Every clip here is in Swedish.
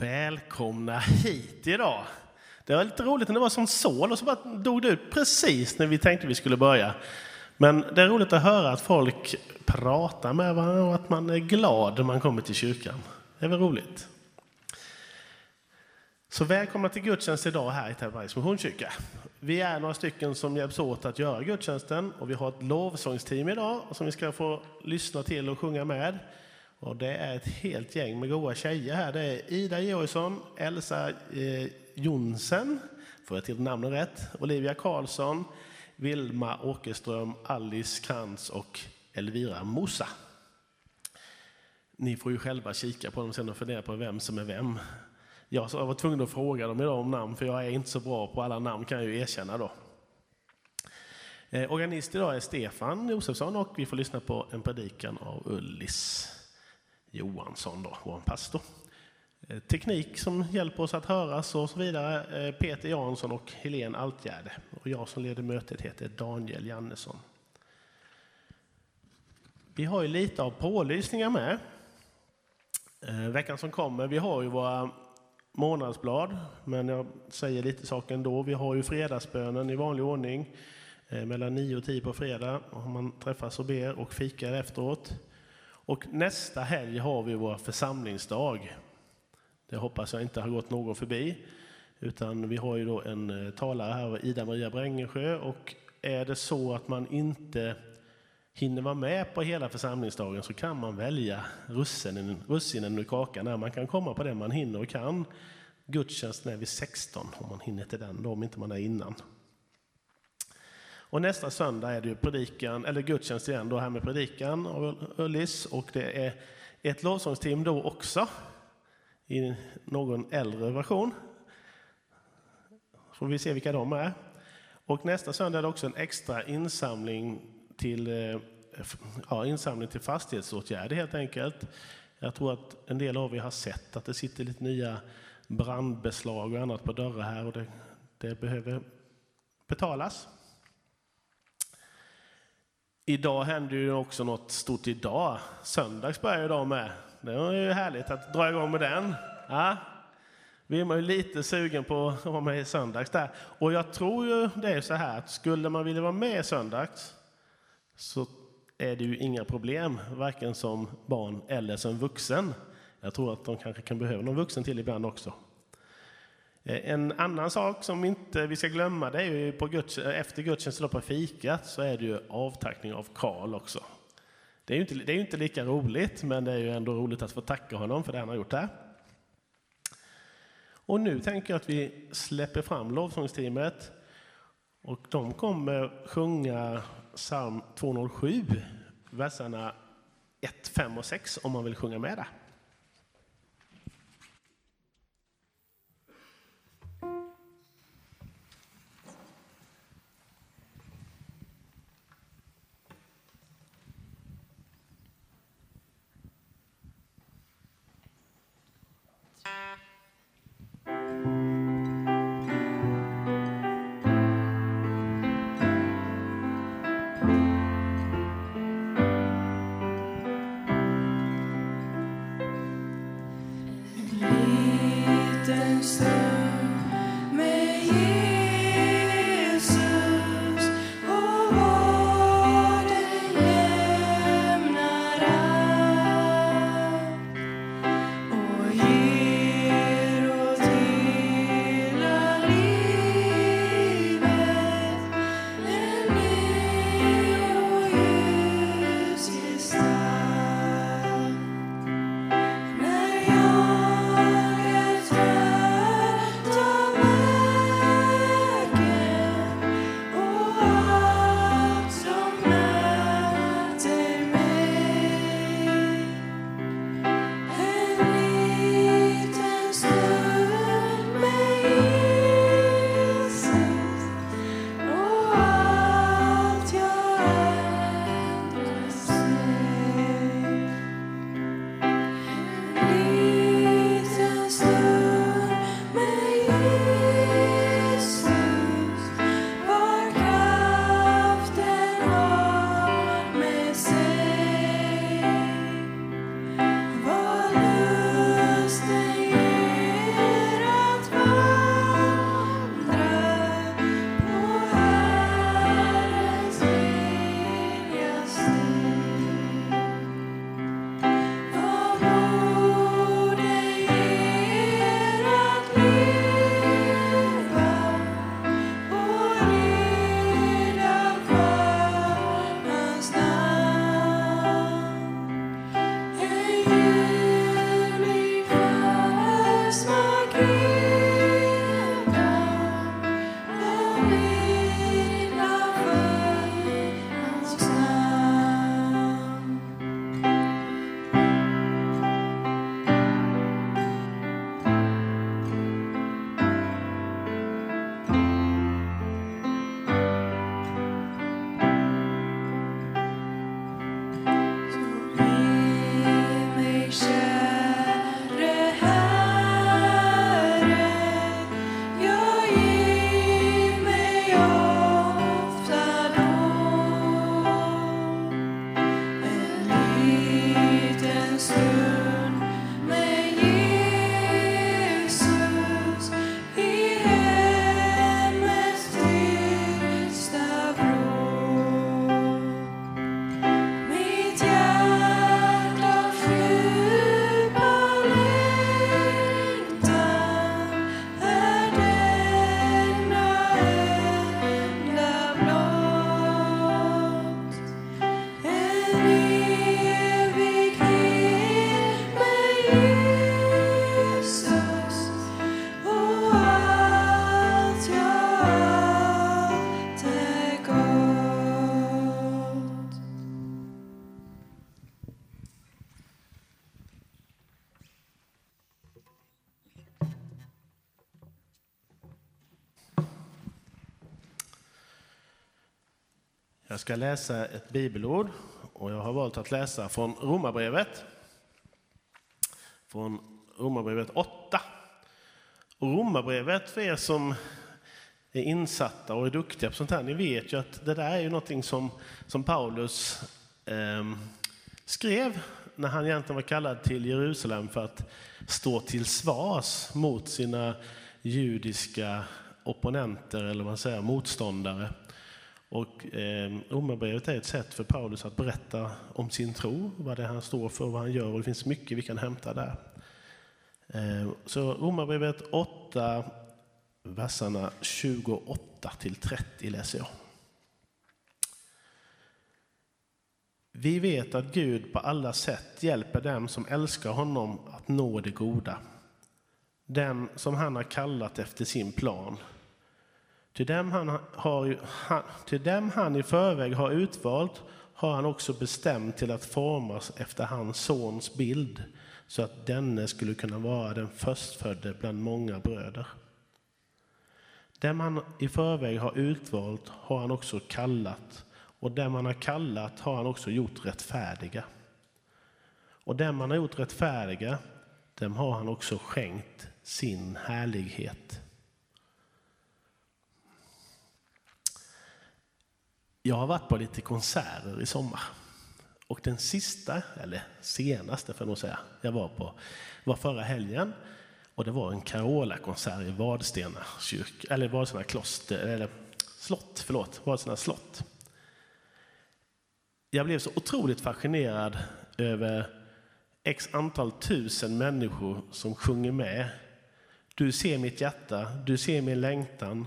Välkomna hit idag. Det var lite roligt när det var som sol och så bara dog det ut precis när vi tänkte vi skulle börja. Men det är roligt att höra att folk pratar med varandra och att man är glad när man kommer till kyrkan. Det är väl roligt. Så välkomna till gudstjänst idag här i Tällbergs Missionskyrka. Vi är några stycken som hjälps åt att göra gudstjänsten och vi har ett lovsångsteam idag som vi ska få lyssna till och sjunga med. Och det är ett helt gäng med goda tjejer här. Det är Ida Georgsson, Elsa eh, Jonsen, får jag till namnen rätt, Olivia Karlsson, Vilma Åkerström, Alice Krantz och Elvira Mosa. Ni får ju själva kika på dem sen och fundera på vem som är vem. Jag var tvungen att fråga dem idag om namn, för jag är inte så bra på alla namn kan jag ju erkänna då. Eh, organist idag är Stefan Josefsson och vi får lyssna på en predikan av Ullis. Johansson, då, vår pastor. Eh, teknik som hjälper oss att höras och så vidare, eh, Peter Jansson och Helene Altgärde. Och jag som leder mötet heter Daniel Jannesson. Vi har ju lite av pålysningar med. Eh, veckan som kommer, vi har ju våra månadsblad, men jag säger lite saker ändå. Vi har ju fredagsbönen i vanlig ordning mellan 9 och 10 på fredag. Och man träffas och ber och fikar efteråt. Och nästa helg har vi vår församlingsdag. Det hoppas jag inte har gått någon förbi. Utan vi har ju då en eh, talare här, Ida-Maria Brängesjö. Och är det så att man inte hinner vara med på hela församlingsdagen så kan man välja russinen, russinen ur kakan. Där man kan komma på det man hinner och kan. Gudstjänsten är vid 16 om man hinner till den, då, om inte man är innan. Och nästa söndag är det ju predikan, eller gudstjänst igen, då här med predikan av Ullis. Och det är ett lovsångsteam då också, i någon äldre version. Får vi se vilka de är. Och nästa söndag är det också en extra insamling till, eh, ja, insamling till fastighetsåtgärder helt enkelt. Jag tror att en del av er har sett att det sitter lite nya brandbeslag och annat på dörrar här och det, det behöver betalas. Idag händer ju också något stort idag. Söndags börjar idag med. Det är ju härligt att dra igång med den. Ja. Vi är man ju lite sugen på att vara med i söndags där. Och jag tror ju det är så här att skulle man vilja vara med i söndags så är det ju inga problem, varken som barn eller som vuxen. Jag tror att de kanske kan behöva någon vuxen till ibland också. Eh, en annan sak som inte vi ska glömma, det är ju på guds, efter gudstjänsten på fikat så är det ju avtackning av Karl också. Det är ju inte, det är inte lika roligt, men det är ju ändå roligt att få tacka honom för det han har gjort där. Och nu tänker jag att vi släpper fram lovsångsteamet och de kommer sjunga psalm 207, verserna 1, 5 och 6 om man vill sjunga med där. say Jag ska läsa ett bibelord och jag har valt att läsa från Romarbrevet. Från Romarbrevet 8. Och Romarbrevet, för er som är insatta och är duktiga på sånt här, ni vet ju att det där är ju någonting som, som Paulus eh, skrev när han egentligen var kallad till Jerusalem för att stå till svars mot sina judiska opponenter, eller vad man säger, motståndare. Och eh, Romarbrevet är ett sätt för Paulus att berätta om sin tro, vad det är han står för, och vad han gör och det finns mycket vi kan hämta där. Eh, så Romarbrevet 8, verserna 28 till 30 läser jag. Vi vet att Gud på alla sätt hjälper dem som älskar honom att nå det goda. Den som han har kallat efter sin plan. Till dem han, har, till dem han i förväg har utvalt har han också bestämt till att formas efter hans sons bild så att denne skulle kunna vara den förstfödde bland många bröder. Dem han i förväg har utvalt har han också kallat och dem han har kallat har han också gjort rättfärdiga. Och dem han har gjort rättfärdiga, dem har han också skänkt sin härlighet. Jag har varit på lite konserter i sommar. Och den sista, eller senaste får jag nog säga, jag var på var förra helgen. Och det var en Carola-konsert i Vadstena kyrka, eller Vadstena kloster, eller slott, förlåt, Vadstena slott. Jag blev så otroligt fascinerad över x antal tusen människor som sjunger med. Du ser mitt hjärta, du ser min längtan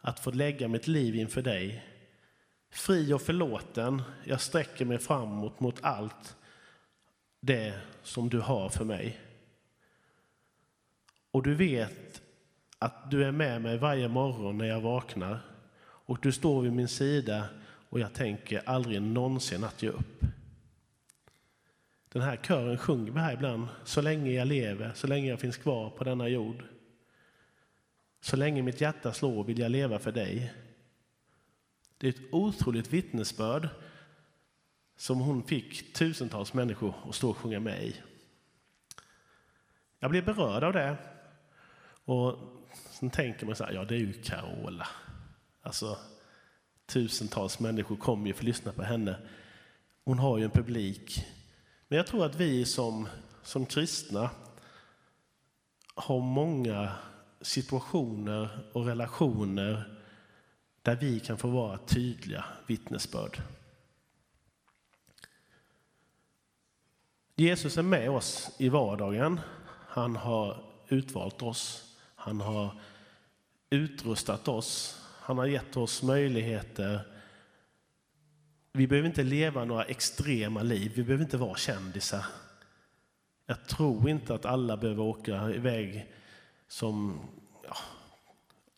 att få lägga mitt liv inför dig. Fri och förlåten, jag sträcker mig framåt mot allt det som du har för mig. Och du vet att du är med mig varje morgon när jag vaknar och du står vid min sida och jag tänker aldrig någonsin att ge upp. Den här kören sjunger vi här ibland. Så länge jag lever, så länge jag finns kvar på denna jord. Så länge mitt hjärta slår vill jag leva för dig. Det är ett otroligt vittnesbörd som hon fick tusentals människor att stå och sjunga med i. Jag blev berörd av det. Och sen tänker man så här, ja det är ju Carola. Alltså, tusentals människor kommer ju för att lyssna på henne. Hon har ju en publik. Men jag tror att vi som, som kristna har många situationer och relationer där vi kan få vara tydliga vittnesbörd. Jesus är med oss i vardagen. Han har utvalt oss. Han har utrustat oss. Han har gett oss möjligheter. Vi behöver inte leva några extrema liv. Vi behöver inte vara kändisar. Jag tror inte att alla behöver åka iväg som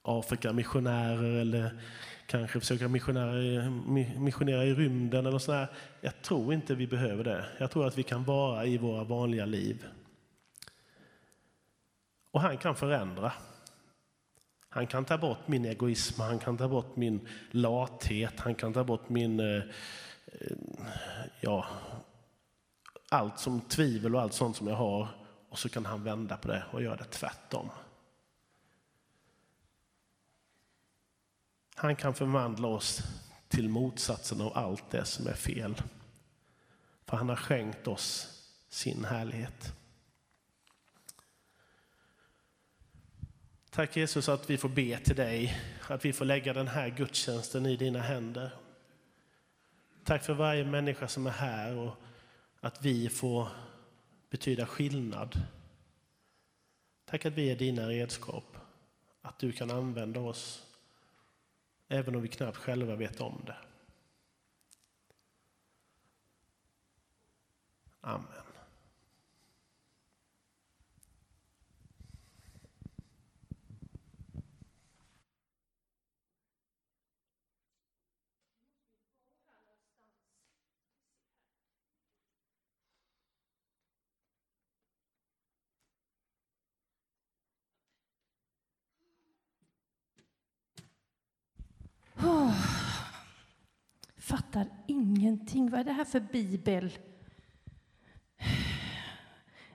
Afrika-missionärer eller kanske försöka missionera, i rymden eller sådär. Jag tror inte vi behöver det. Jag tror att vi kan vara i våra vanliga liv. Och han kan förändra. Han kan ta bort min egoism, han kan ta bort min lathet, han kan ta bort min... Eh, eh, ja, allt som tvivel och allt sånt som jag har. Och så kan han vända på det och göra det tvärtom. Han kan förvandla oss till motsatsen av allt det som är fel. För han har skänkt oss sin härlighet. Tack Jesus att vi får be till dig, att vi får lägga den här gudstjänsten i dina händer. Tack för varje människa som är här och att vi får betyda skillnad. Tack att vi är dina redskap, att du kan använda oss även om vi knappt själva vet om det. Amen. Oh, fattar ingenting. Vad är det här för bibel?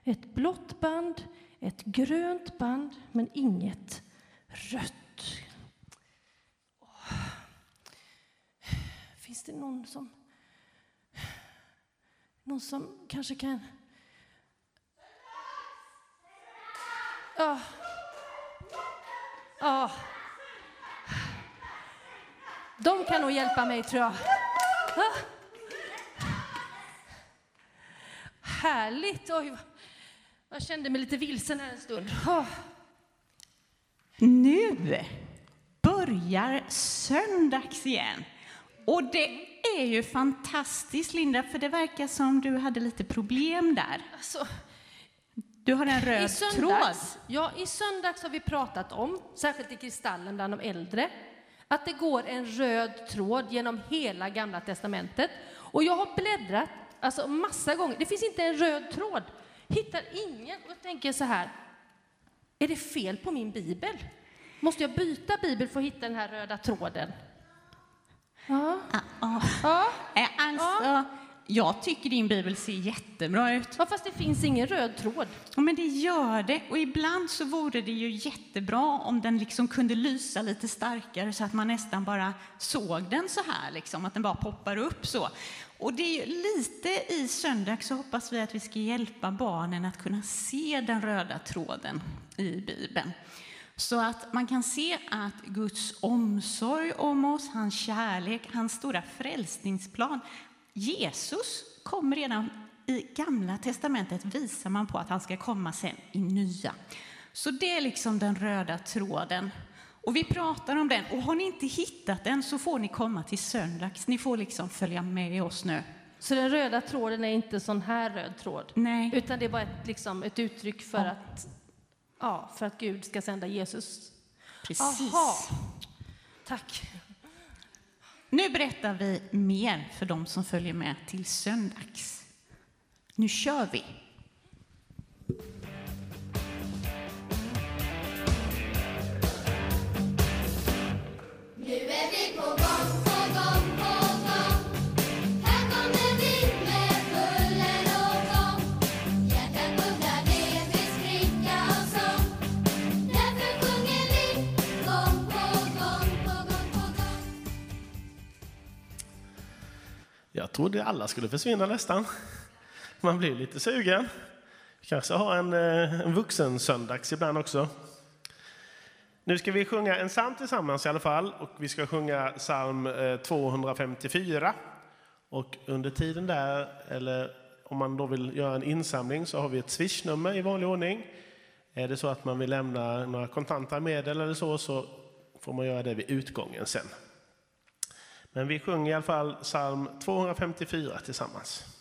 Ett blått band, ett grönt band, men inget rött. Oh. Finns det någon som, någon som kanske kan... Ja. Oh. Ja. De kan nog hjälpa mig, tror jag. Ah. Härligt! Oj, jag kände mig lite vilsen här en stund. Ah. Nu börjar söndags igen. Och det är ju fantastiskt, Linda, för det verkar som du hade lite problem där. Alltså, Du har en röd I söndags, ja, I söndags har vi pratat om, särskilt i Kristallen bland de äldre, att det går en röd tråd genom hela Gamla testamentet. Och jag har bläddrat alltså, massa gånger. Det finns inte en röd tråd. Hittar ingen. Och tänker så här, är det fel på min bibel? Måste jag byta bibel för att hitta den här röda tråden? Ja. Ja, ja. Ja, Eh, Alltså, jag tycker din bibel ser jättebra ut. ja, fast det finns ingen röd tråd. Ja, men det gör det. Och ibland så vore det ju jättebra om den liksom kunde lysa lite starkare så att man nästan bara såg den så här, liksom, att den bara poppar upp så. Och det är lite i söndag så hoppas vi att vi ska hjälpa barnen att kunna se den röda tråden i Bibeln. Så att man kan se att Guds omsorg om oss, hans kärlek, hans stora frälsningsplan. Jesus kom redan i Gamla testamentet visar man på att han ska komma sen i Nya. Så det är liksom den röda tråden. Och vi pratar om den. Och har ni inte hittat den så får ni komma till söndags. Ni får liksom följa med oss nu. Så den röda tråden är inte sån här röd tråd? Nej. Utan det är bara ett, liksom, ett uttryck för, att, ja, för att Gud ska sända Jesus. Precis. Aha. Tack. Nu berättar vi mer för de som följer med till söndags. Nu kör vi! Nu är vi på gång, på gång, Jag trodde alla skulle försvinna nästan. Man blir lite sugen. Kanske ha en, eh, en vuxen söndags ibland också. Nu ska vi sjunga en psalm tillsammans i alla fall. Och vi ska sjunga psalm eh, 254. Och under tiden där, eller om man då vill göra en insamling, så har vi ett swishnummer i vanlig ordning. Är det så att man vill lämna några kontanta medel eller så, så får man göra det vid utgången sen. Men vi sjunger i alla fall psalm 254 tillsammans.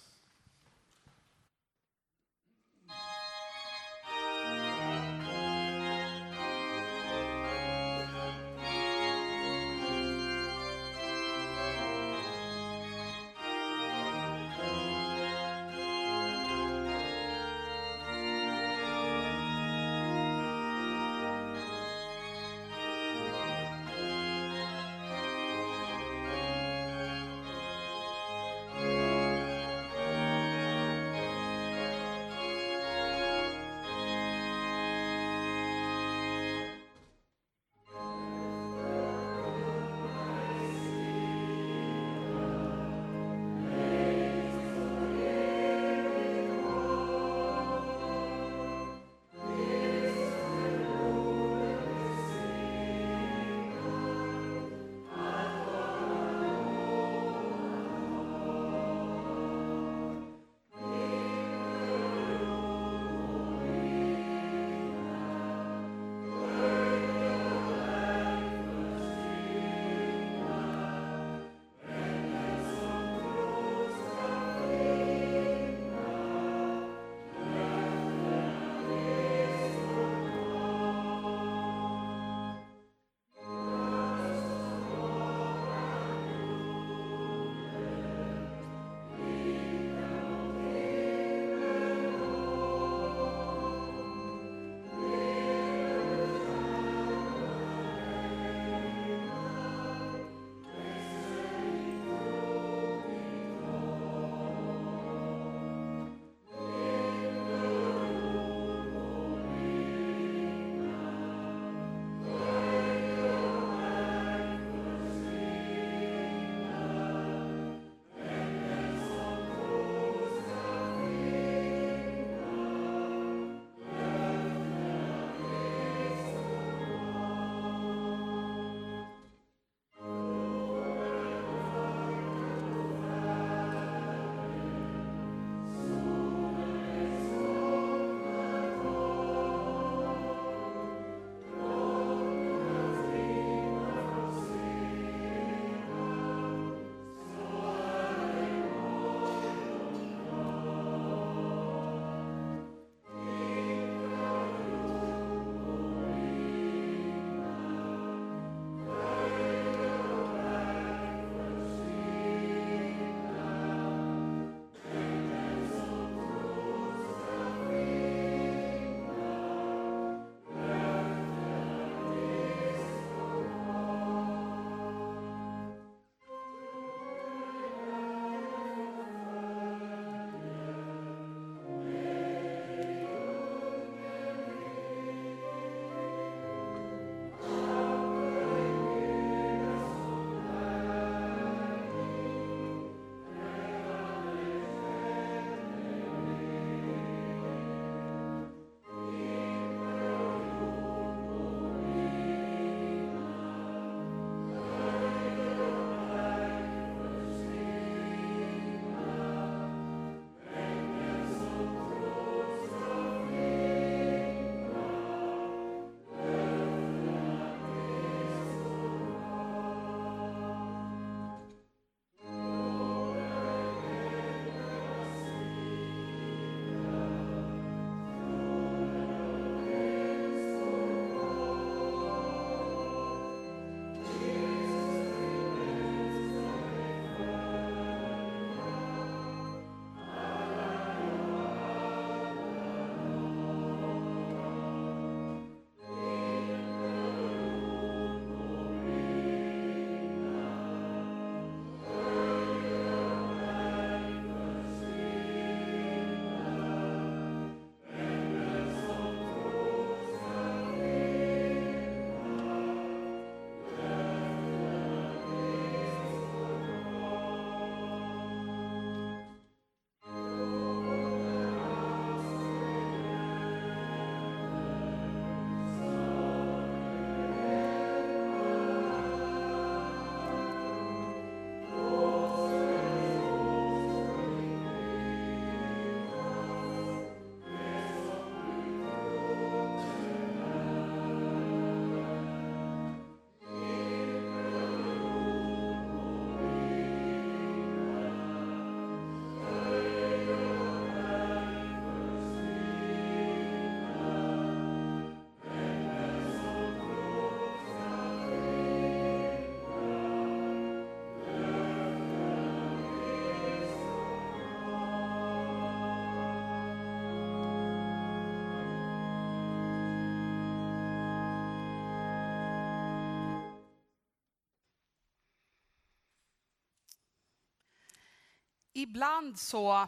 Ibland så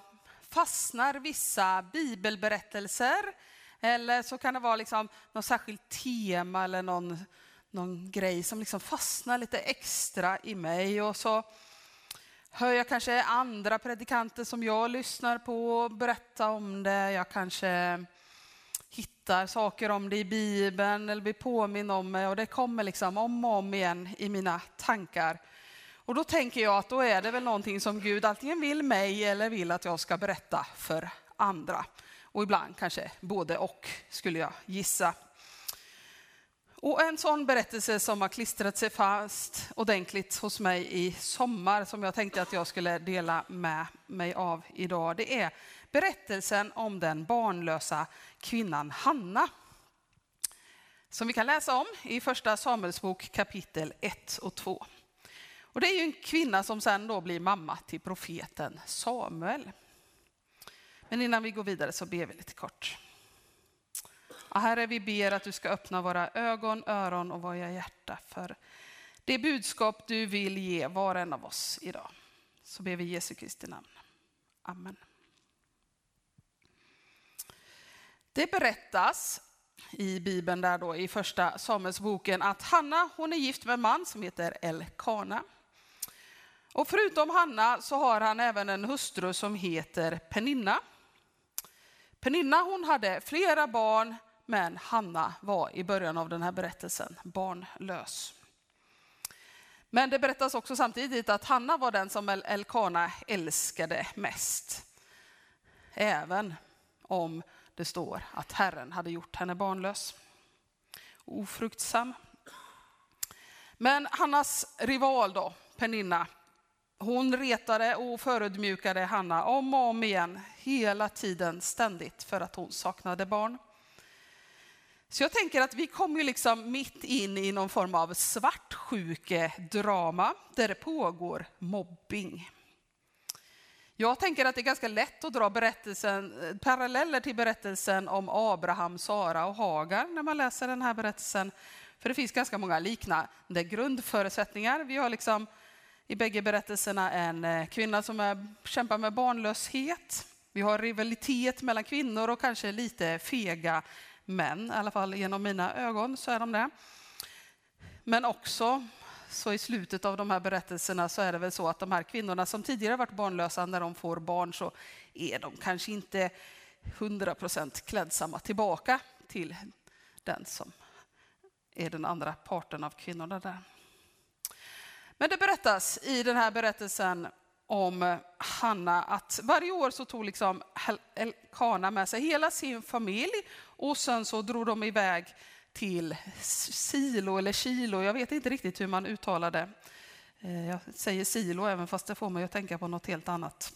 fastnar vissa bibelberättelser eller så kan det vara liksom något särskilt tema eller någon, någon grej som liksom fastnar lite extra i mig och så hör jag kanske andra predikanter som jag lyssnar på berätta om det. Jag kanske hittar saker om det i Bibeln eller blir påminn om det och det kommer liksom om och om igen i mina tankar. Och då tänker jag att då är det väl någonting som Gud antingen vill mig eller vill att jag ska berätta för andra. Och ibland kanske både och, skulle jag gissa. Och en sån berättelse som har klistrat sig fast ordentligt hos mig i sommar, som jag tänkte att jag skulle dela med mig av idag, det är berättelsen om den barnlösa kvinnan Hanna. Som vi kan läsa om i första Samuelsbok kapitel 1 och 2. Och det är ju en kvinna som sen då blir mamma till profeten Samuel. Men innan vi går vidare så ber vi lite kort. Ja, herre, vi ber att du ska öppna våra ögon, öron och våra hjärta för det budskap du vill ge var och en av oss idag. Så ber vi i Jesu Kristi namn. Amen. Det berättas i Bibeln, där då, i första Samuelsboken, att Hanna hon är gift med en man som heter Elkana. Och förutom Hanna så har han även en hustru som heter Peninna. Peninna hon hade flera barn, men Hanna var i början av den här berättelsen barnlös. Men det berättas också samtidigt att Hanna var den som Elkana älskade mest. Även om det står att Herren hade gjort henne barnlös. Ofruktsam. Men Hannas rival då, Peninna, hon retade och förödmjukade Hanna om och om igen, hela tiden, ständigt, för att hon saknade barn. Så jag tänker att vi kommer ju liksom mitt in i någon form av svartsjukedrama där det pågår mobbing. Jag tänker att det är ganska lätt att dra berättelsen, paralleller till berättelsen om Abraham, Sara och Hagar när man läser den här berättelsen. För det finns ganska många liknande grundförutsättningar. Vi har liksom i bägge berättelserna en eh, kvinna som är, kämpar med barnlöshet. Vi har rivalitet mellan kvinnor och kanske lite fega män, i alla fall genom mina ögon så är de det. Men också så i slutet av de här berättelserna så är det väl så att de här kvinnorna som tidigare varit barnlösa, när de får barn så är de kanske inte 100% klädsamma tillbaka till den som är den andra parten av kvinnorna där. Men det berättas i den här berättelsen om Hanna att varje år så tog liksom Elkana med sig hela sin familj och sen så drog de iväg till Silo eller Kilo, jag vet inte riktigt hur man uttalar det. Eh, jag säger Silo även fast det får mig att tänka på något helt annat.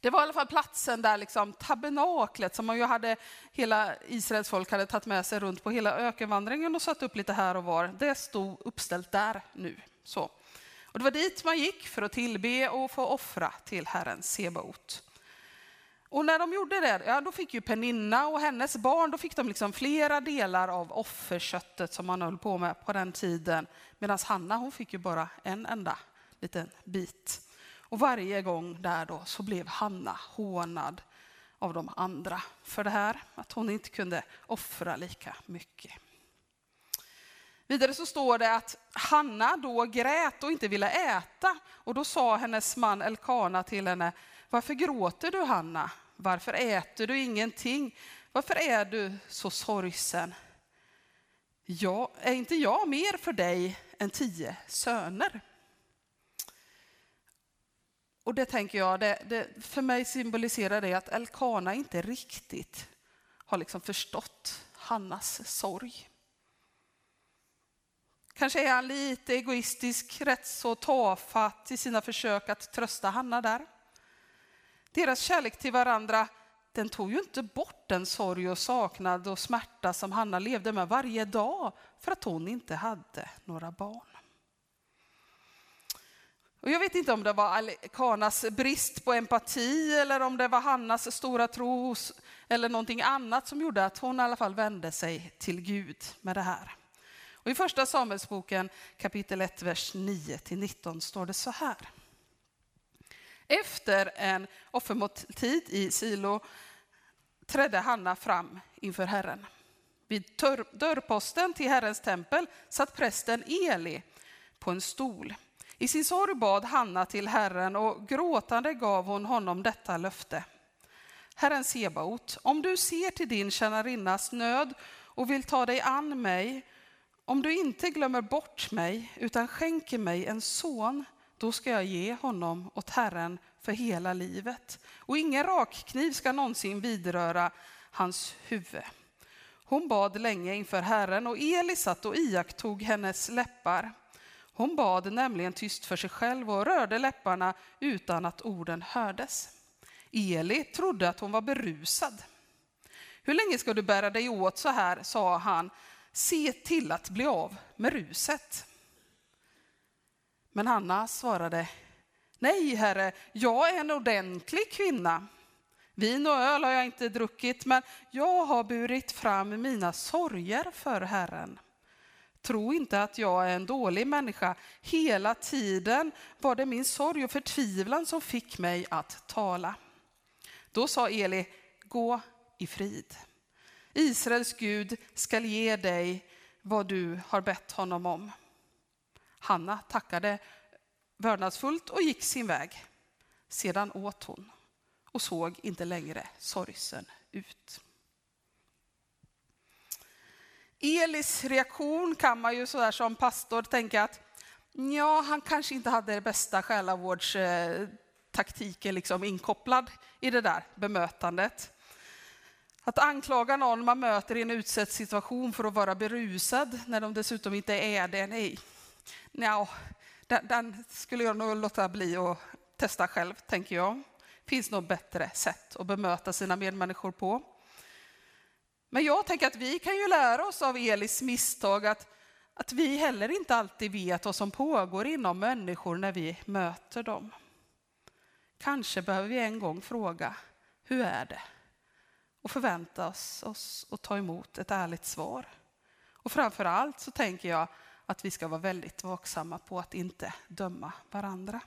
Det var i alla fall platsen där liksom tabernaklet som man ju hade, hela Israels folk hade tagit med sig runt på hela ökenvandringen och satt upp lite här och var. Det stod uppställt där nu. Så. Och det var dit man gick för att tillbe och få offra till Herren Sebaot. Och när de gjorde det, ja, då fick ju Peninna och hennes barn, då fick de liksom flera delar av offerköttet som man höll på med på den tiden. Medan Hanna, hon fick ju bara en enda liten bit. Och varje gång där då så blev Hanna hånad av de andra för det här, att hon inte kunde offra lika mycket. Vidare så står det att Hanna då grät och inte ville äta och då sa hennes man Elkana till henne, varför gråter du Hanna? Varför äter du ingenting? Varför är du så sorgsen? Ja, är inte jag mer för dig än tio söner? Och det tänker jag, det, det, för mig symboliserar det att Elkana inte riktigt har liksom förstått Hannas sorg. Kanske är han lite egoistisk, rätt så tafatt i sina försök att trösta Hanna där. Deras kärlek till varandra den tog ju inte bort den sorg och saknad och smärta som Hanna levde med varje dag för att hon inte hade några barn. Och jag vet inte om det var Kanas brist på empati eller om det var Hannas stora tro eller någonting annat som gjorde att hon i alla fall vände sig till Gud med det här. Och I första Samuelsboken kapitel 1, vers 9-19 står det så här. Efter en offermåltid i Silo trädde Hanna fram inför Herren. Vid dörrposten till Herrens tempel satt prästen Eli på en stol. I sin sorg bad Hanna till Herren och gråtande gav hon honom detta löfte. Herren Sebaot, om du ser till din tjänarinnas nöd och vill ta dig an mig, om du inte glömmer bort mig utan skänker mig en son, då ska jag ge honom åt Herren för hela livet. Och ingen rakkniv ska någonsin vidröra hans huvud. Hon bad länge inför Herren och Eli satt och iakttog hennes läppar. Hon bad nämligen tyst för sig själv och rörde läpparna utan att orden hördes. Eli trodde att hon var berusad. Hur länge ska du bära dig åt så här, sa han. Se till att bli av med ruset. Men Hanna svarade, nej herre, jag är en ordentlig kvinna. Vin och öl har jag inte druckit, men jag har burit fram mina sorger för Herren. Tro inte att jag är en dålig människa. Hela tiden var det min sorg och förtvivlan som fick mig att tala. Då sa Eli, gå i frid. Israels Gud skall ge dig vad du har bett honom om. Hanna tackade vördnadsfullt och gick sin väg. Sedan åt hon och såg inte längre sorgsen ut. Elis reaktion kan man ju sådär som pastor tänka att ja, han kanske inte hade det bästa själavårdstaktiken eh, liksom inkopplad i det där bemötandet. Att anklaga någon man möter i en utsatt situation för att vara berusad när de dessutom inte är det, nej. Nja, den, den skulle jag nog låta bli att testa själv, tänker jag. finns nog bättre sätt att bemöta sina medmänniskor på. Men jag tänker att vi kan ju lära oss av Elis misstag att, att vi heller inte alltid vet vad som pågår inom människor när vi möter dem. Kanske behöver vi en gång fråga, hur är det? Och förväntas oss, oss att ta emot ett ärligt svar. Och framför allt så tänker jag att vi ska vara väldigt vaksamma på att inte döma varandra.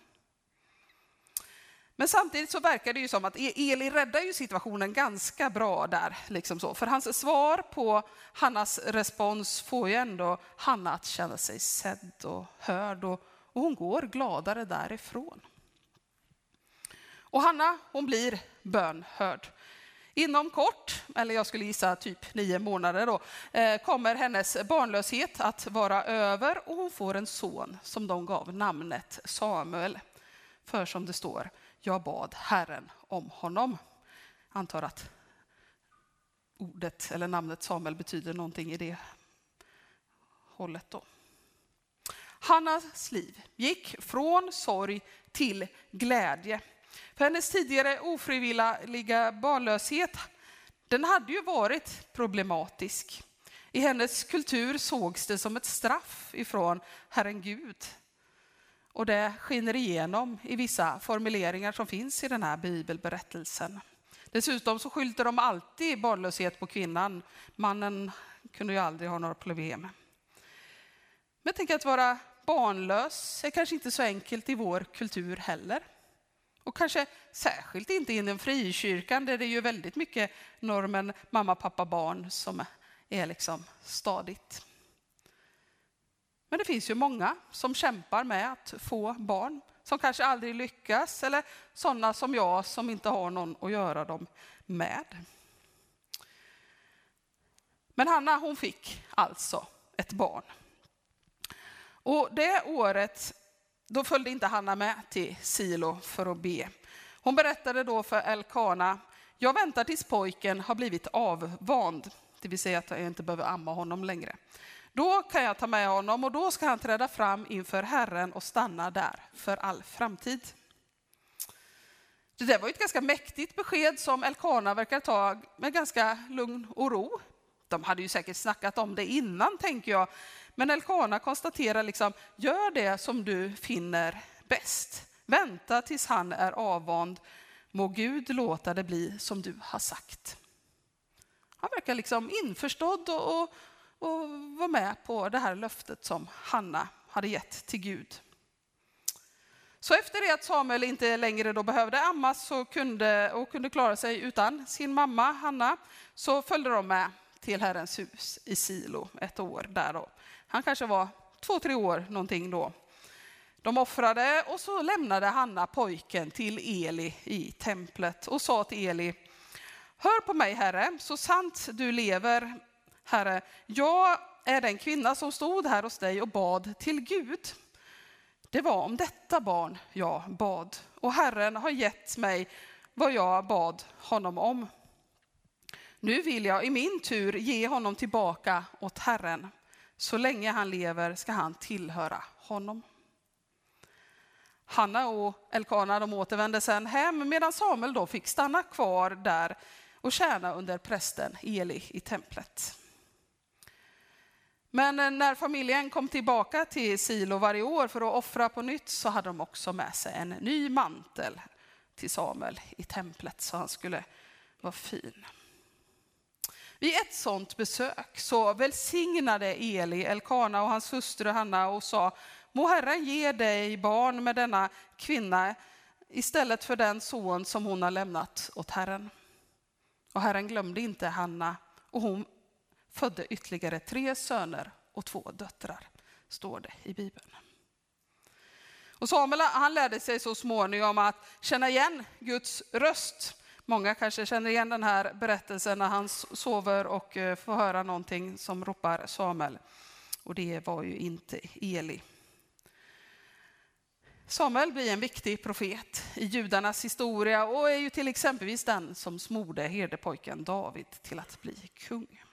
Men samtidigt så verkar det ju som att e- Eli räddar ju situationen ganska bra där. Liksom så. För hans svar på Hannas respons får ju ändå Hanna att känna sig sedd och hörd och, och hon går gladare därifrån. Och Hanna, hon blir bönhörd. Inom kort, eller jag skulle gissa typ nio månader då, eh, kommer hennes barnlöshet att vara över och hon får en son som de gav namnet Samuel. För som det står, jag bad Herren om honom. Jag antar att ordet eller namnet Samuel betyder någonting i det hållet då. Hannas liv gick från sorg till glädje. För hennes tidigare ofrivilliga barnlöshet, den hade ju varit problematisk. I hennes kultur sågs det som ett straff ifrån Herren Gud. Och det skiner igenom i vissa formuleringar som finns i den här bibelberättelsen. Dessutom så skyllde de alltid barnlöshet på kvinnan. Mannen kunde ju aldrig ha några problem. Men tänk att vara barnlös är kanske inte så enkelt i vår kultur heller. Och kanske särskilt inte inom frikyrkan där det är ju väldigt mycket normen mamma, pappa, barn som är liksom stadigt. Men det finns ju många som kämpar med att få barn, som kanske aldrig lyckas, eller sådana som jag som inte har någon att göra dem med. Men Hanna hon fick alltså ett barn. Och det året då följde inte Hanna med till Silo för att be. Hon berättade då för Elkana, jag väntar tills pojken har blivit avvand, det vill säga att jag inte behöver amma honom längre. Då kan jag ta med honom och då ska han träda fram inför Herren och stanna där för all framtid. Det där var ett ganska mäktigt besked som Elkana verkar ta med ganska lugn och ro. De hade ju säkert snackat om det innan, tänker jag. Men Elkana konstaterar liksom, gör det som du finner bäst. Vänta tills han är avvand. Må Gud låta det bli som du har sagt. Han verkar liksom införstådd och, och, och var med på det här löftet som Hanna hade gett till Gud. Så efter det att Samuel inte längre då behövde ammas så kunde, och kunde klara sig utan sin mamma Hanna så följde de med till Herrens hus i Silo ett år där då. Han kanske var två, tre år någonting då. De offrade och så lämnade Hanna pojken till Eli i templet och sa till Eli, hör på mig herre, så sant du lever herre, jag är den kvinna som stod här hos dig och bad till Gud. Det var om detta barn jag bad och Herren har gett mig vad jag bad honom om. Nu vill jag i min tur ge honom tillbaka åt Herren. Så länge han lever ska han tillhöra honom. Hanna och Elkana de återvände sen hem medan Samuel då fick stanna kvar där och tjäna under prästen Eli i templet. Men när familjen kom tillbaka till Silo varje år för att offra på nytt så hade de också med sig en ny mantel till Samuel i templet så han skulle vara fin. Vid ett sådant besök så välsignade Eli Elkana och hans hustru Hanna och sa Må Herren ge dig barn med denna kvinna istället för den son som hon har lämnat åt Herren. Och Herren glömde inte Hanna och hon födde ytterligare tre söner och två döttrar, står det i Bibeln. Och Samuel han lärde sig så småningom att känna igen Guds röst. Många kanske känner igen den här berättelsen när han sover och eh, får höra någonting som ropar Samuel. Och det var ju inte Eli. Samuel blir en viktig profet i judarnas historia och är ju till exempelvis den som smorde herdepojken David till att bli kung.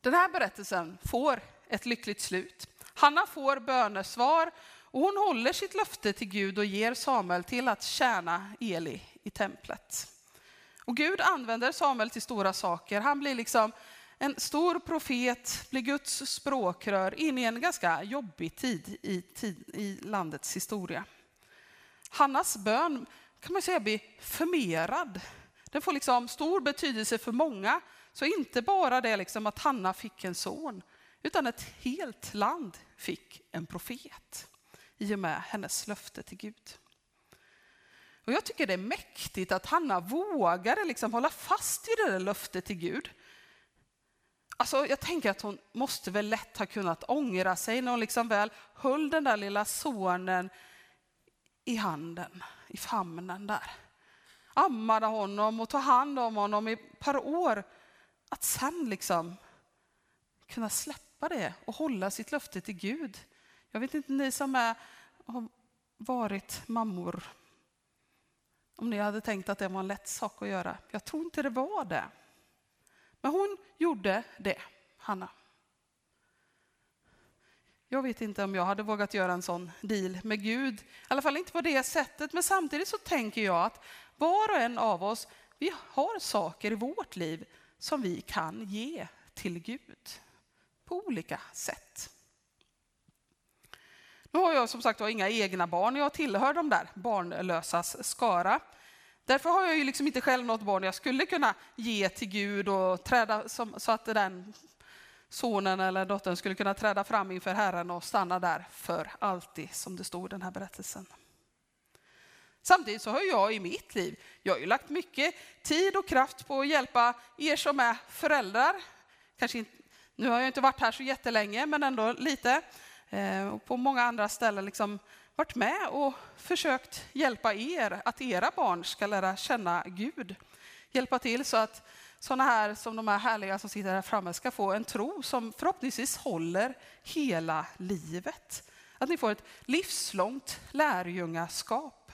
Den här berättelsen får ett lyckligt slut. Hanna får bönesvar och hon håller sitt löfte till Gud och ger Samuel till att tjäna Eli i templet. Och Gud använder Samuel till stora saker. Han blir liksom en stor profet, blir Guds språkrör in i en ganska jobbig tid i, tid, i landets historia. Hannas bön kan man säga blir förmerad. Den får liksom stor betydelse för många. Så inte bara det liksom att Hanna fick en son, utan ett helt land fick en profet i och med hennes löfte till Gud. Och jag tycker det är mäktigt att Hanna vågade liksom hålla fast vid det där löftet till Gud. Alltså, jag tänker att hon måste väl lätt ha kunnat ångra sig när hon liksom väl höll den där lilla sonen i handen, i famnen där. Ammade honom och tog hand om honom i ett par år. Att sen liksom kunna släppa det och hålla sitt löfte till Gud. Jag vet inte ni som är, har varit mammor, om ni hade tänkt att det var en lätt sak att göra. Jag tror inte det var det. Men hon gjorde det, Hanna. Jag vet inte om jag hade vågat göra en sån deal med Gud. I alla fall inte på det sättet. Men samtidigt så tänker jag att var och en av oss, vi har saker i vårt liv som vi kan ge till Gud på olika sätt. Nu har jag som sagt inga egna barn, jag tillhör de där barnlösas skara. Därför har jag ju liksom inte själv något barn jag skulle kunna ge till Gud och träda som, så att den sonen eller dottern skulle kunna träda fram inför Herren och stanna där för alltid, som det stod i den här berättelsen. Samtidigt så har jag i mitt liv, jag har ju lagt mycket tid och kraft på att hjälpa er som är föräldrar. Kanske inte, nu har jag inte varit här så jättelänge, men ändå lite. Eh, och på många andra ställen liksom varit med och försökt hjälpa er att era barn ska lära känna Gud. Hjälpa till så att sådana här som de här härliga som sitter här framme ska få en tro som förhoppningsvis håller hela livet. Att ni får ett livslångt lärjungaskap.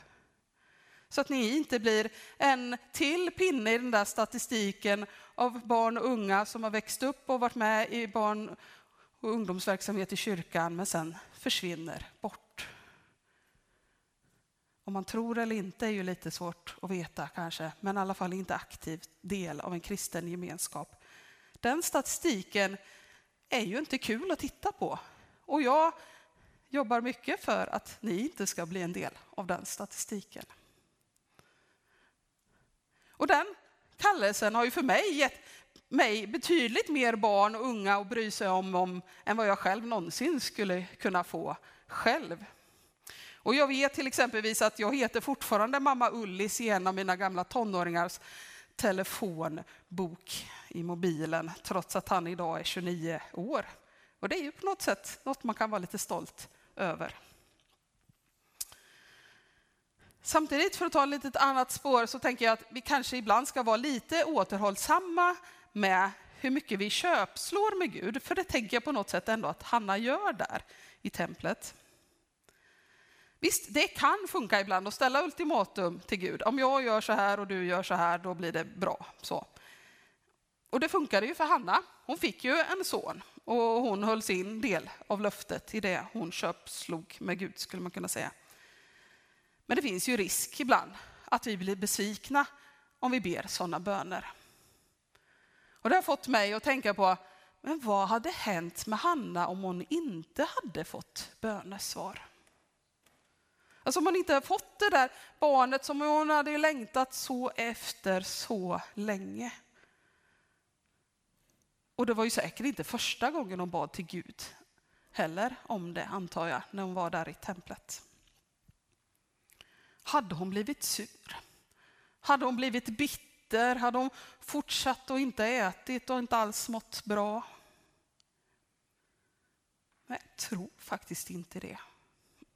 Så att ni inte blir en till pinne i den där statistiken av barn och unga som har växt upp och varit med i barn och ungdomsverksamhet i kyrkan men sen försvinner bort. Om man tror eller inte är ju lite svårt att veta kanske, men i alla fall inte aktiv del av en kristen gemenskap. Den statistiken är ju inte kul att titta på. Och jag jobbar mycket för att ni inte ska bli en del av den statistiken. Och den kallelsen har ju för mig gett mig betydligt mer barn och unga att bry sig om, om än vad jag själv någonsin skulle kunna få själv. Och jag vet till exempelvis att jag heter fortfarande mamma Ullis i en av mina gamla tonåringars telefonbok i mobilen, trots att han idag är 29 år. Och det är ju på något sätt något man kan vara lite stolt över. Samtidigt, för att ta ett litet annat spår, så tänker jag att vi kanske ibland ska vara lite återhållsamma med hur mycket vi köpslår med Gud. För det tänker jag på något sätt ändå att Hanna gör där i templet. Visst, det kan funka ibland att ställa ultimatum till Gud. Om jag gör så här och du gör så här, då blir det bra. Så. Och det funkade ju för Hanna. Hon fick ju en son och hon höll sin del av löftet i det hon köpslog med Gud, skulle man kunna säga. Men det finns ju risk ibland att vi blir besvikna om vi ber sådana böner. Och det har fått mig att tänka på, men vad hade hänt med Hanna om hon inte hade fått bönesvar? Alltså om hon inte hade fått det där barnet som hon hade längtat så efter så länge. Och det var ju säkert inte första gången hon bad till Gud heller om det, antar jag, när hon var där i templet. Hade hon blivit sur? Hade hon blivit bitter? Hade hon fortsatt och inte ätit och inte alls mått bra? Nej, jag tror faktiskt inte det.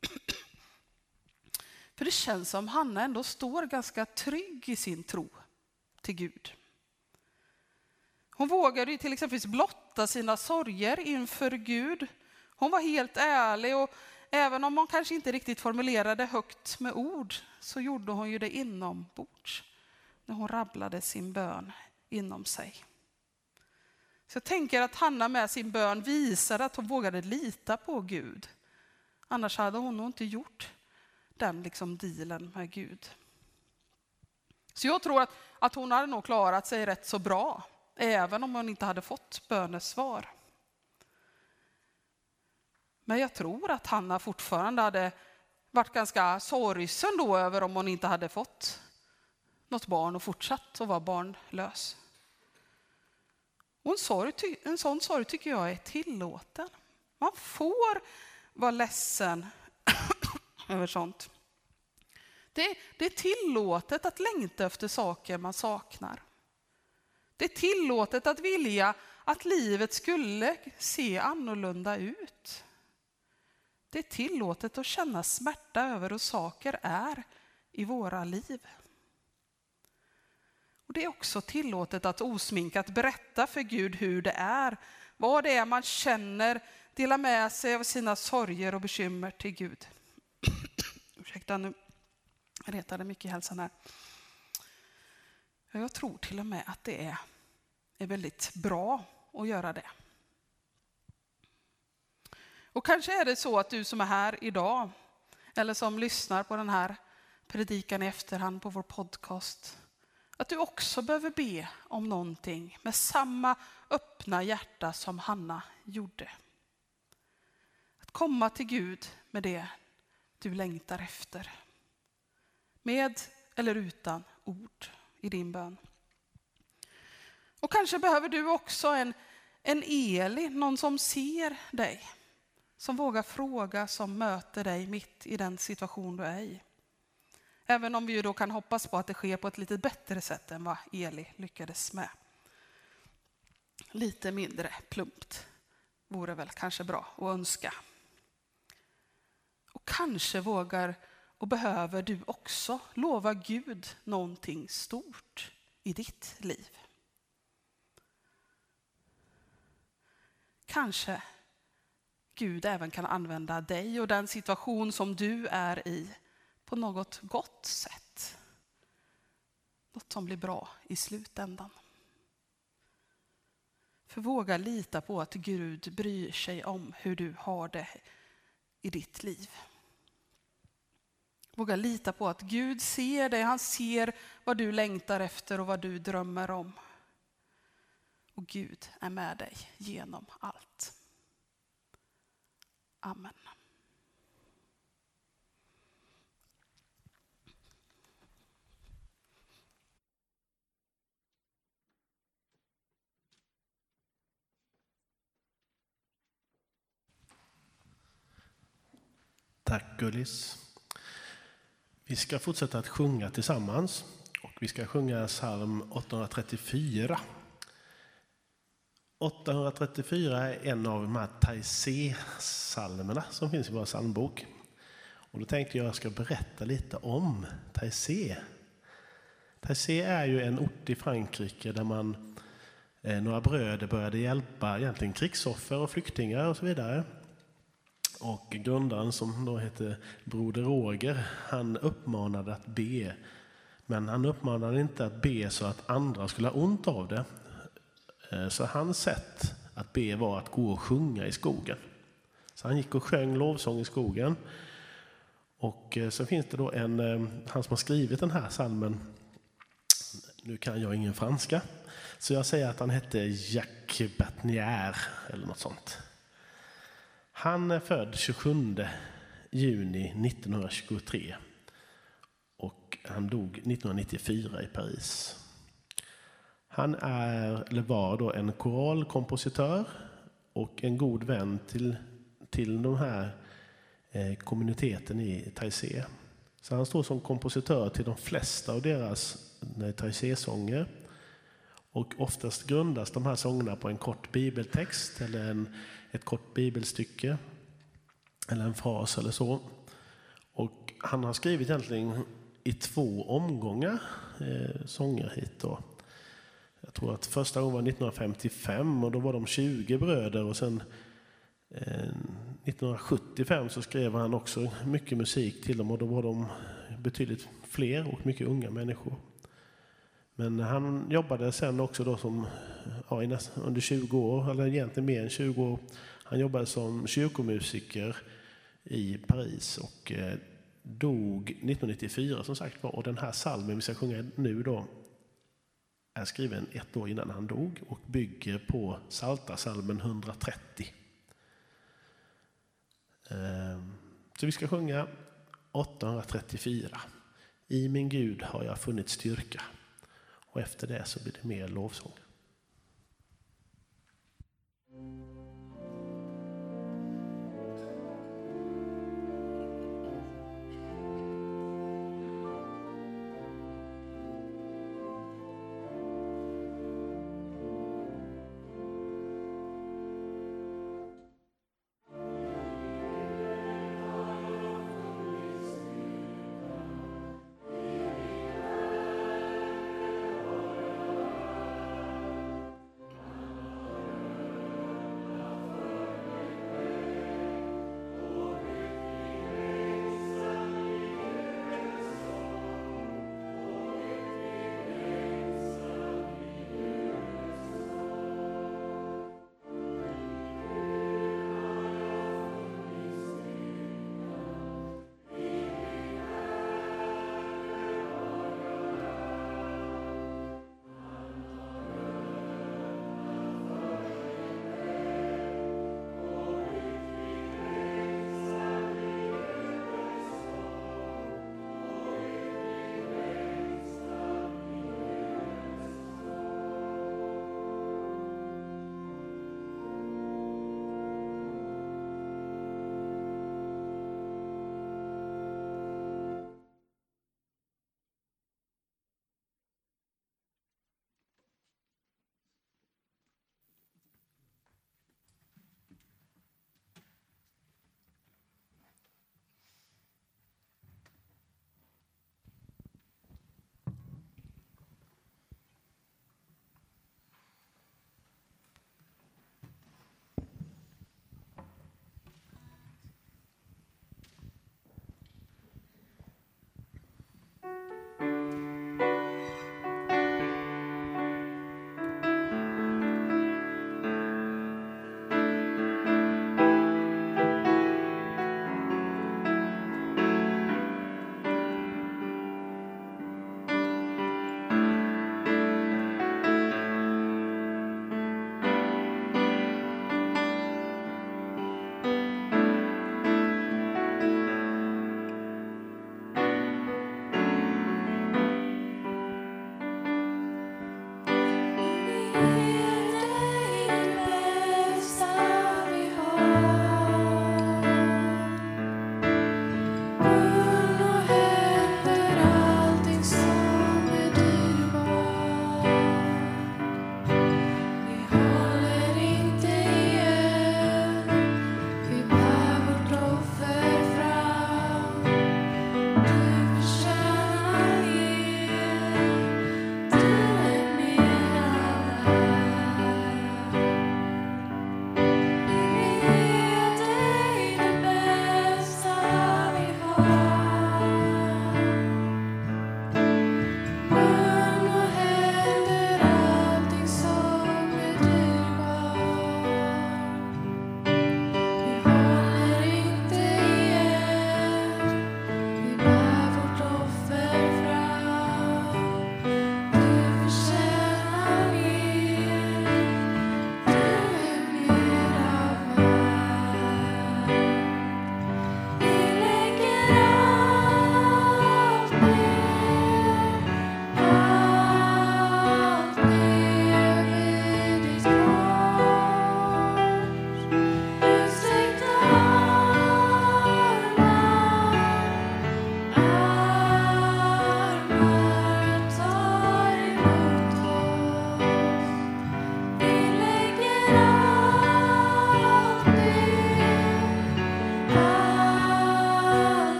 För det känns som Hanna ändå står ganska trygg i sin tro till Gud. Hon vågade ju till exempel blotta sina sorger inför Gud. Hon var helt ärlig och även om hon kanske inte riktigt formulerade högt med ord så gjorde hon ju det inombords när hon rabblade sin bön inom sig. Så jag tänker att Hanna med sin bön visade att hon vågade lita på Gud. Annars hade hon nog inte gjort den liksom dealen med Gud. Så jag tror att, att hon hade nog klarat sig rätt så bra, även om hon inte hade fått bönesvar. Men jag tror att Hanna fortfarande hade varit ganska sorgsen då över om hon inte hade fått något barn och fortsatt att vara barnlös. Och en, sorg, en sån sorg tycker jag är tillåten. Man får vara ledsen över sånt. Det, det är tillåtet att längta efter saker man saknar. Det är tillåtet att vilja att livet skulle se annorlunda ut. Det är tillåtet att känna smärta över hur saker är i våra liv. Och Det är också tillåtet att osminkat berätta för Gud hur det är, vad det är man känner, dela med sig av sina sorger och bekymmer till Gud. Ursäkta, nu retade mycket i hälsan här. Jag tror till och med att det är, är väldigt bra att göra det. Och kanske är det så att du som är här idag, eller som lyssnar på den här predikan i efterhand på vår podcast, att du också behöver be om någonting med samma öppna hjärta som Hanna gjorde. Att komma till Gud med det du längtar efter. Med eller utan ord i din bön. Och kanske behöver du också en, en Eli, någon som ser dig. Som vågar fråga, som möter dig mitt i den situation du är i. Även om vi då kan hoppas på att det sker på ett lite bättre sätt än vad Eli lyckades med. Lite mindre plumpt vore väl kanske bra att önska. Och kanske vågar och behöver du också lova Gud någonting stort i ditt liv. Kanske Gud även kan använda dig och den situation som du är i på något gott sätt. Något som blir bra i slutändan. För våga lita på att Gud bryr sig om hur du har det i ditt liv. Våga lita på att Gud ser dig, han ser vad du längtar efter och vad du drömmer om. Och Gud är med dig genom allt. Amen. Tack Gullis. Vi ska fortsätta att sjunga tillsammans och vi ska sjunga psalm 834. 834 är en av de här Taizé-psalmerna som finns i vår psalmbok. Och då tänkte jag att jag ska berätta lite om Taizé. Taizé är ju en ort i Frankrike där man, eh, några bröder började hjälpa egentligen krigsoffer och flyktingar och så vidare. Och grundaren som då hette Broder Roger, han uppmanade att be. Men han uppmanade inte att be så att andra skulle ha ont av det. Eh, så hans sätt att be var att gå och sjunga i skogen. Så han gick och sjöng lovsång i skogen. Och eh, så finns det då en, eh, han som har skrivit den här salmen, nu kan jag ingen franska, så jag säger att han hette Jacques Batnier eller något sånt. Han är född 27 juni 1923 och han dog 1994 i Paris. Han är, eller var då en koralkompositör och en god vän till, till den här eh, kommuniteten i Taizé. Så han står som kompositör till de flesta av deras eh, Taizé-sånger. Och oftast grundas de här sångerna på en kort bibeltext eller en, ett kort bibelstycke eller en fras eller så. Och han har skrivit egentligen i två omgångar eh, sånger hit. Då. Jag tror att första gången var 1955 och då var de 20 bröder och sen eh, 1975 så skrev han också mycket musik till dem och då var de betydligt fler och mycket unga människor. Men han jobbade sen också då som, ja, under 20 år, eller egentligen mer än 20 år. Han jobbade som kyrkomusiker i Paris och eh, dog 1994 som sagt var. Och den här salmen vi ska sjunga nu då är skriven ett år innan han dog och bygger på Psaltarpsalmen 130. Ehm, så vi ska sjunga 834. I min Gud har jag funnit styrka. Och efter det så blir det mer lovsång.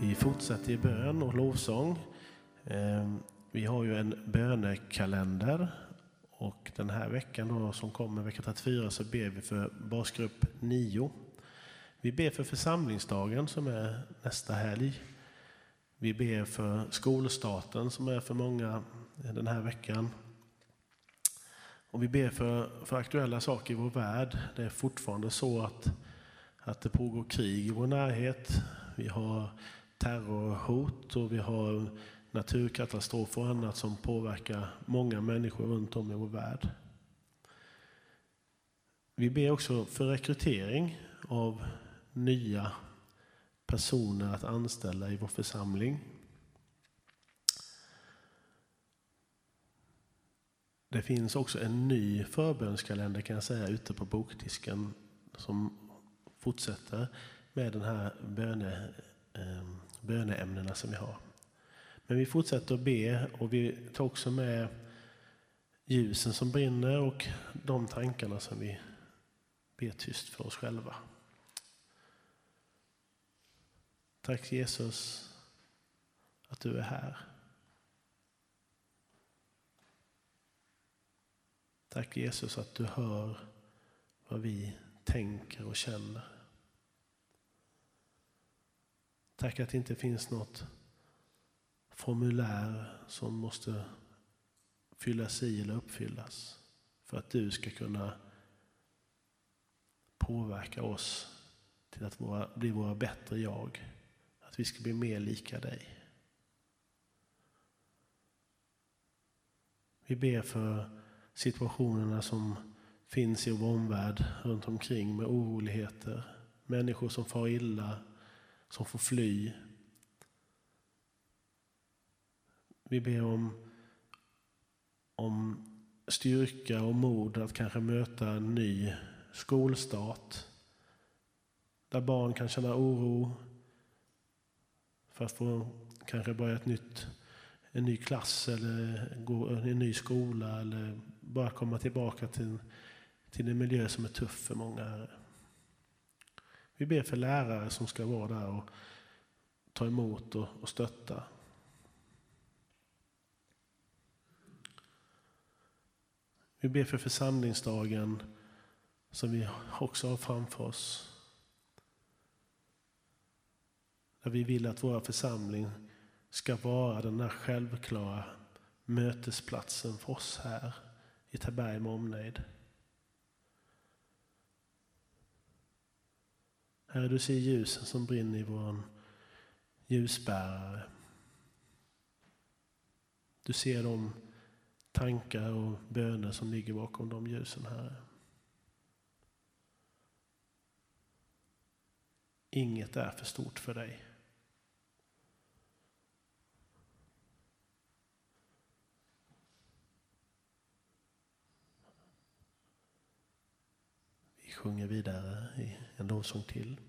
Vi fortsätter i bön och lovsång. Ehm, vi har ju en bönekalender och den här veckan då, som kommer, vecka 34, så ber vi för basgrupp 9. Vi ber för församlingsdagen som är nästa helg. Vi ber för skolstarten som är för många den här veckan. Och vi ber för, för aktuella saker i vår värld. Det är fortfarande så att, att det pågår krig i vår närhet. Vi har terrorhot och vi har naturkatastrofer och annat som påverkar många människor runt om i vår värld. Vi ber också för rekrytering av nya personer att anställa i vår församling. Det finns också en ny förbönskalender kan jag säga ute på bokdisken som fortsätter med den här böne, eh, böneämnena som vi har. Men vi fortsätter att be och vi tar också med ljusen som brinner och de tankarna som vi ber tyst för oss själva. Tack Jesus att du är här. Tack Jesus att du hör vad vi tänker och känner. Tack att det inte finns något formulär som måste fyllas i eller uppfyllas för att du ska kunna påverka oss till att våra, bli våra bättre jag. Att vi ska bli mer lika dig. Vi ber för situationerna som finns i vår omvärld runt omkring med oroligheter, människor som far illa, som får fly. Vi ber om, om styrka och mod att kanske möta en ny skolstart. Där barn kan känna oro för att få kanske börja ett nytt, en ny klass eller gå en ny skola eller bara komma tillbaka till, till en miljö som är tuff för många. Vi ber för lärare som ska vara där och ta emot och, och stötta. Vi ber för församlingsdagen som vi också har framför oss. Där vi vill att vår församling ska vara den där självklara mötesplatsen för oss här i Taberg med omnejd. Herre, du ser ljusen som brinner i vår ljusbärare. Du ser de tankar och böner som ligger bakom de ljusen, Herre. Inget är för stort för dig. Vi sjunger vidare i en lovsång till.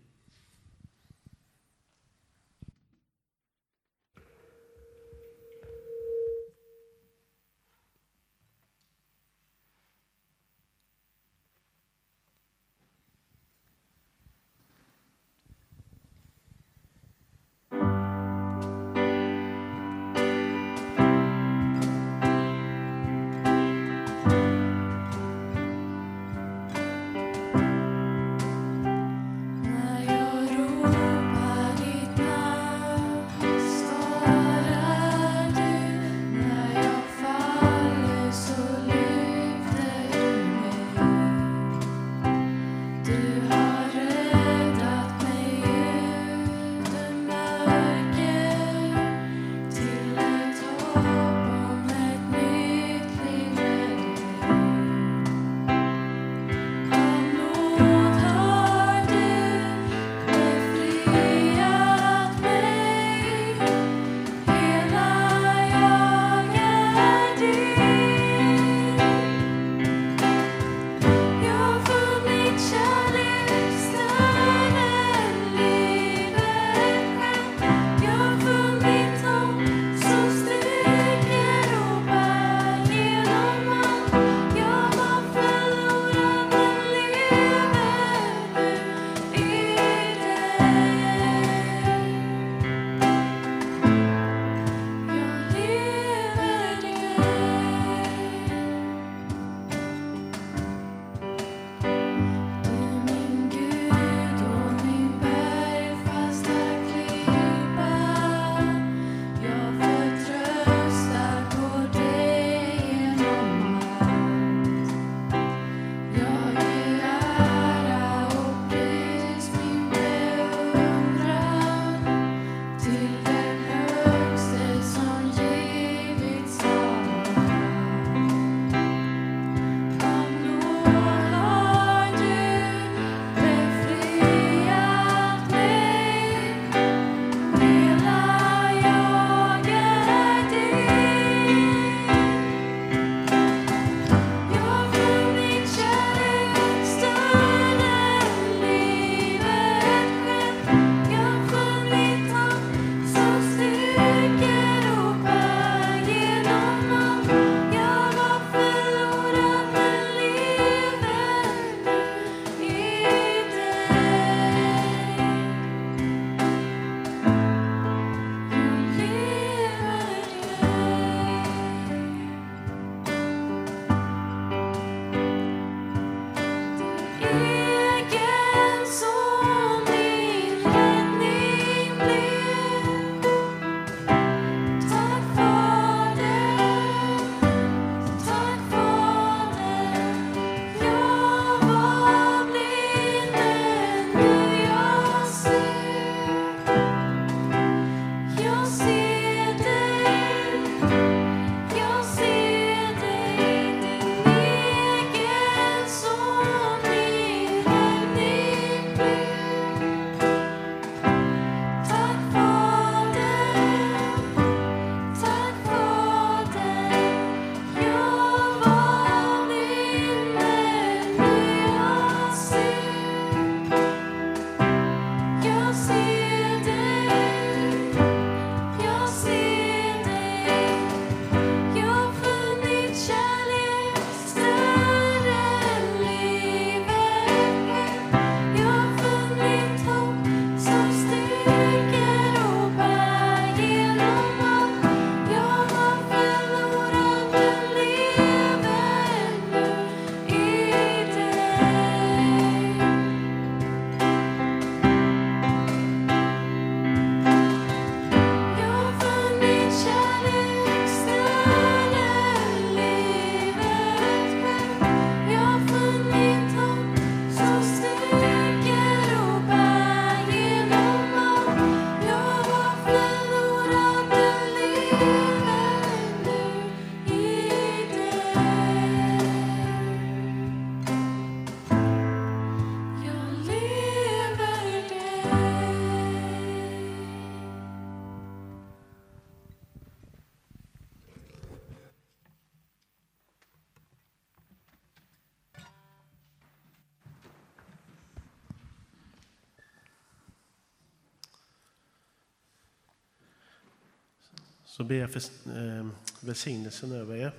Så ber jag för eh, välsignelsen över er.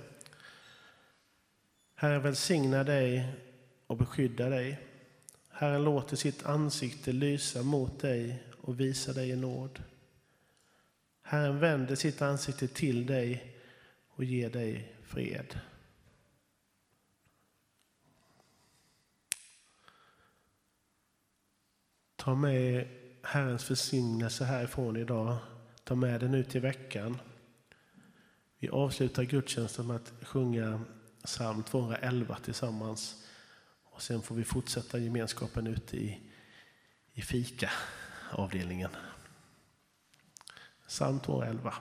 Herren välsigna dig och beskydda dig. Herren låter sitt ansikte lysa mot dig och visa dig i nåd. Herren vänder sitt ansikte till dig och ger dig fred. Ta med Herrens välsignelse härifrån idag. Ta med den ut i veckan. Vi avslutar gudstjänsten med att sjunga psalm 211 tillsammans. Och sen får vi fortsätta gemenskapen ute i, i fika-avdelningen. Psalm 211.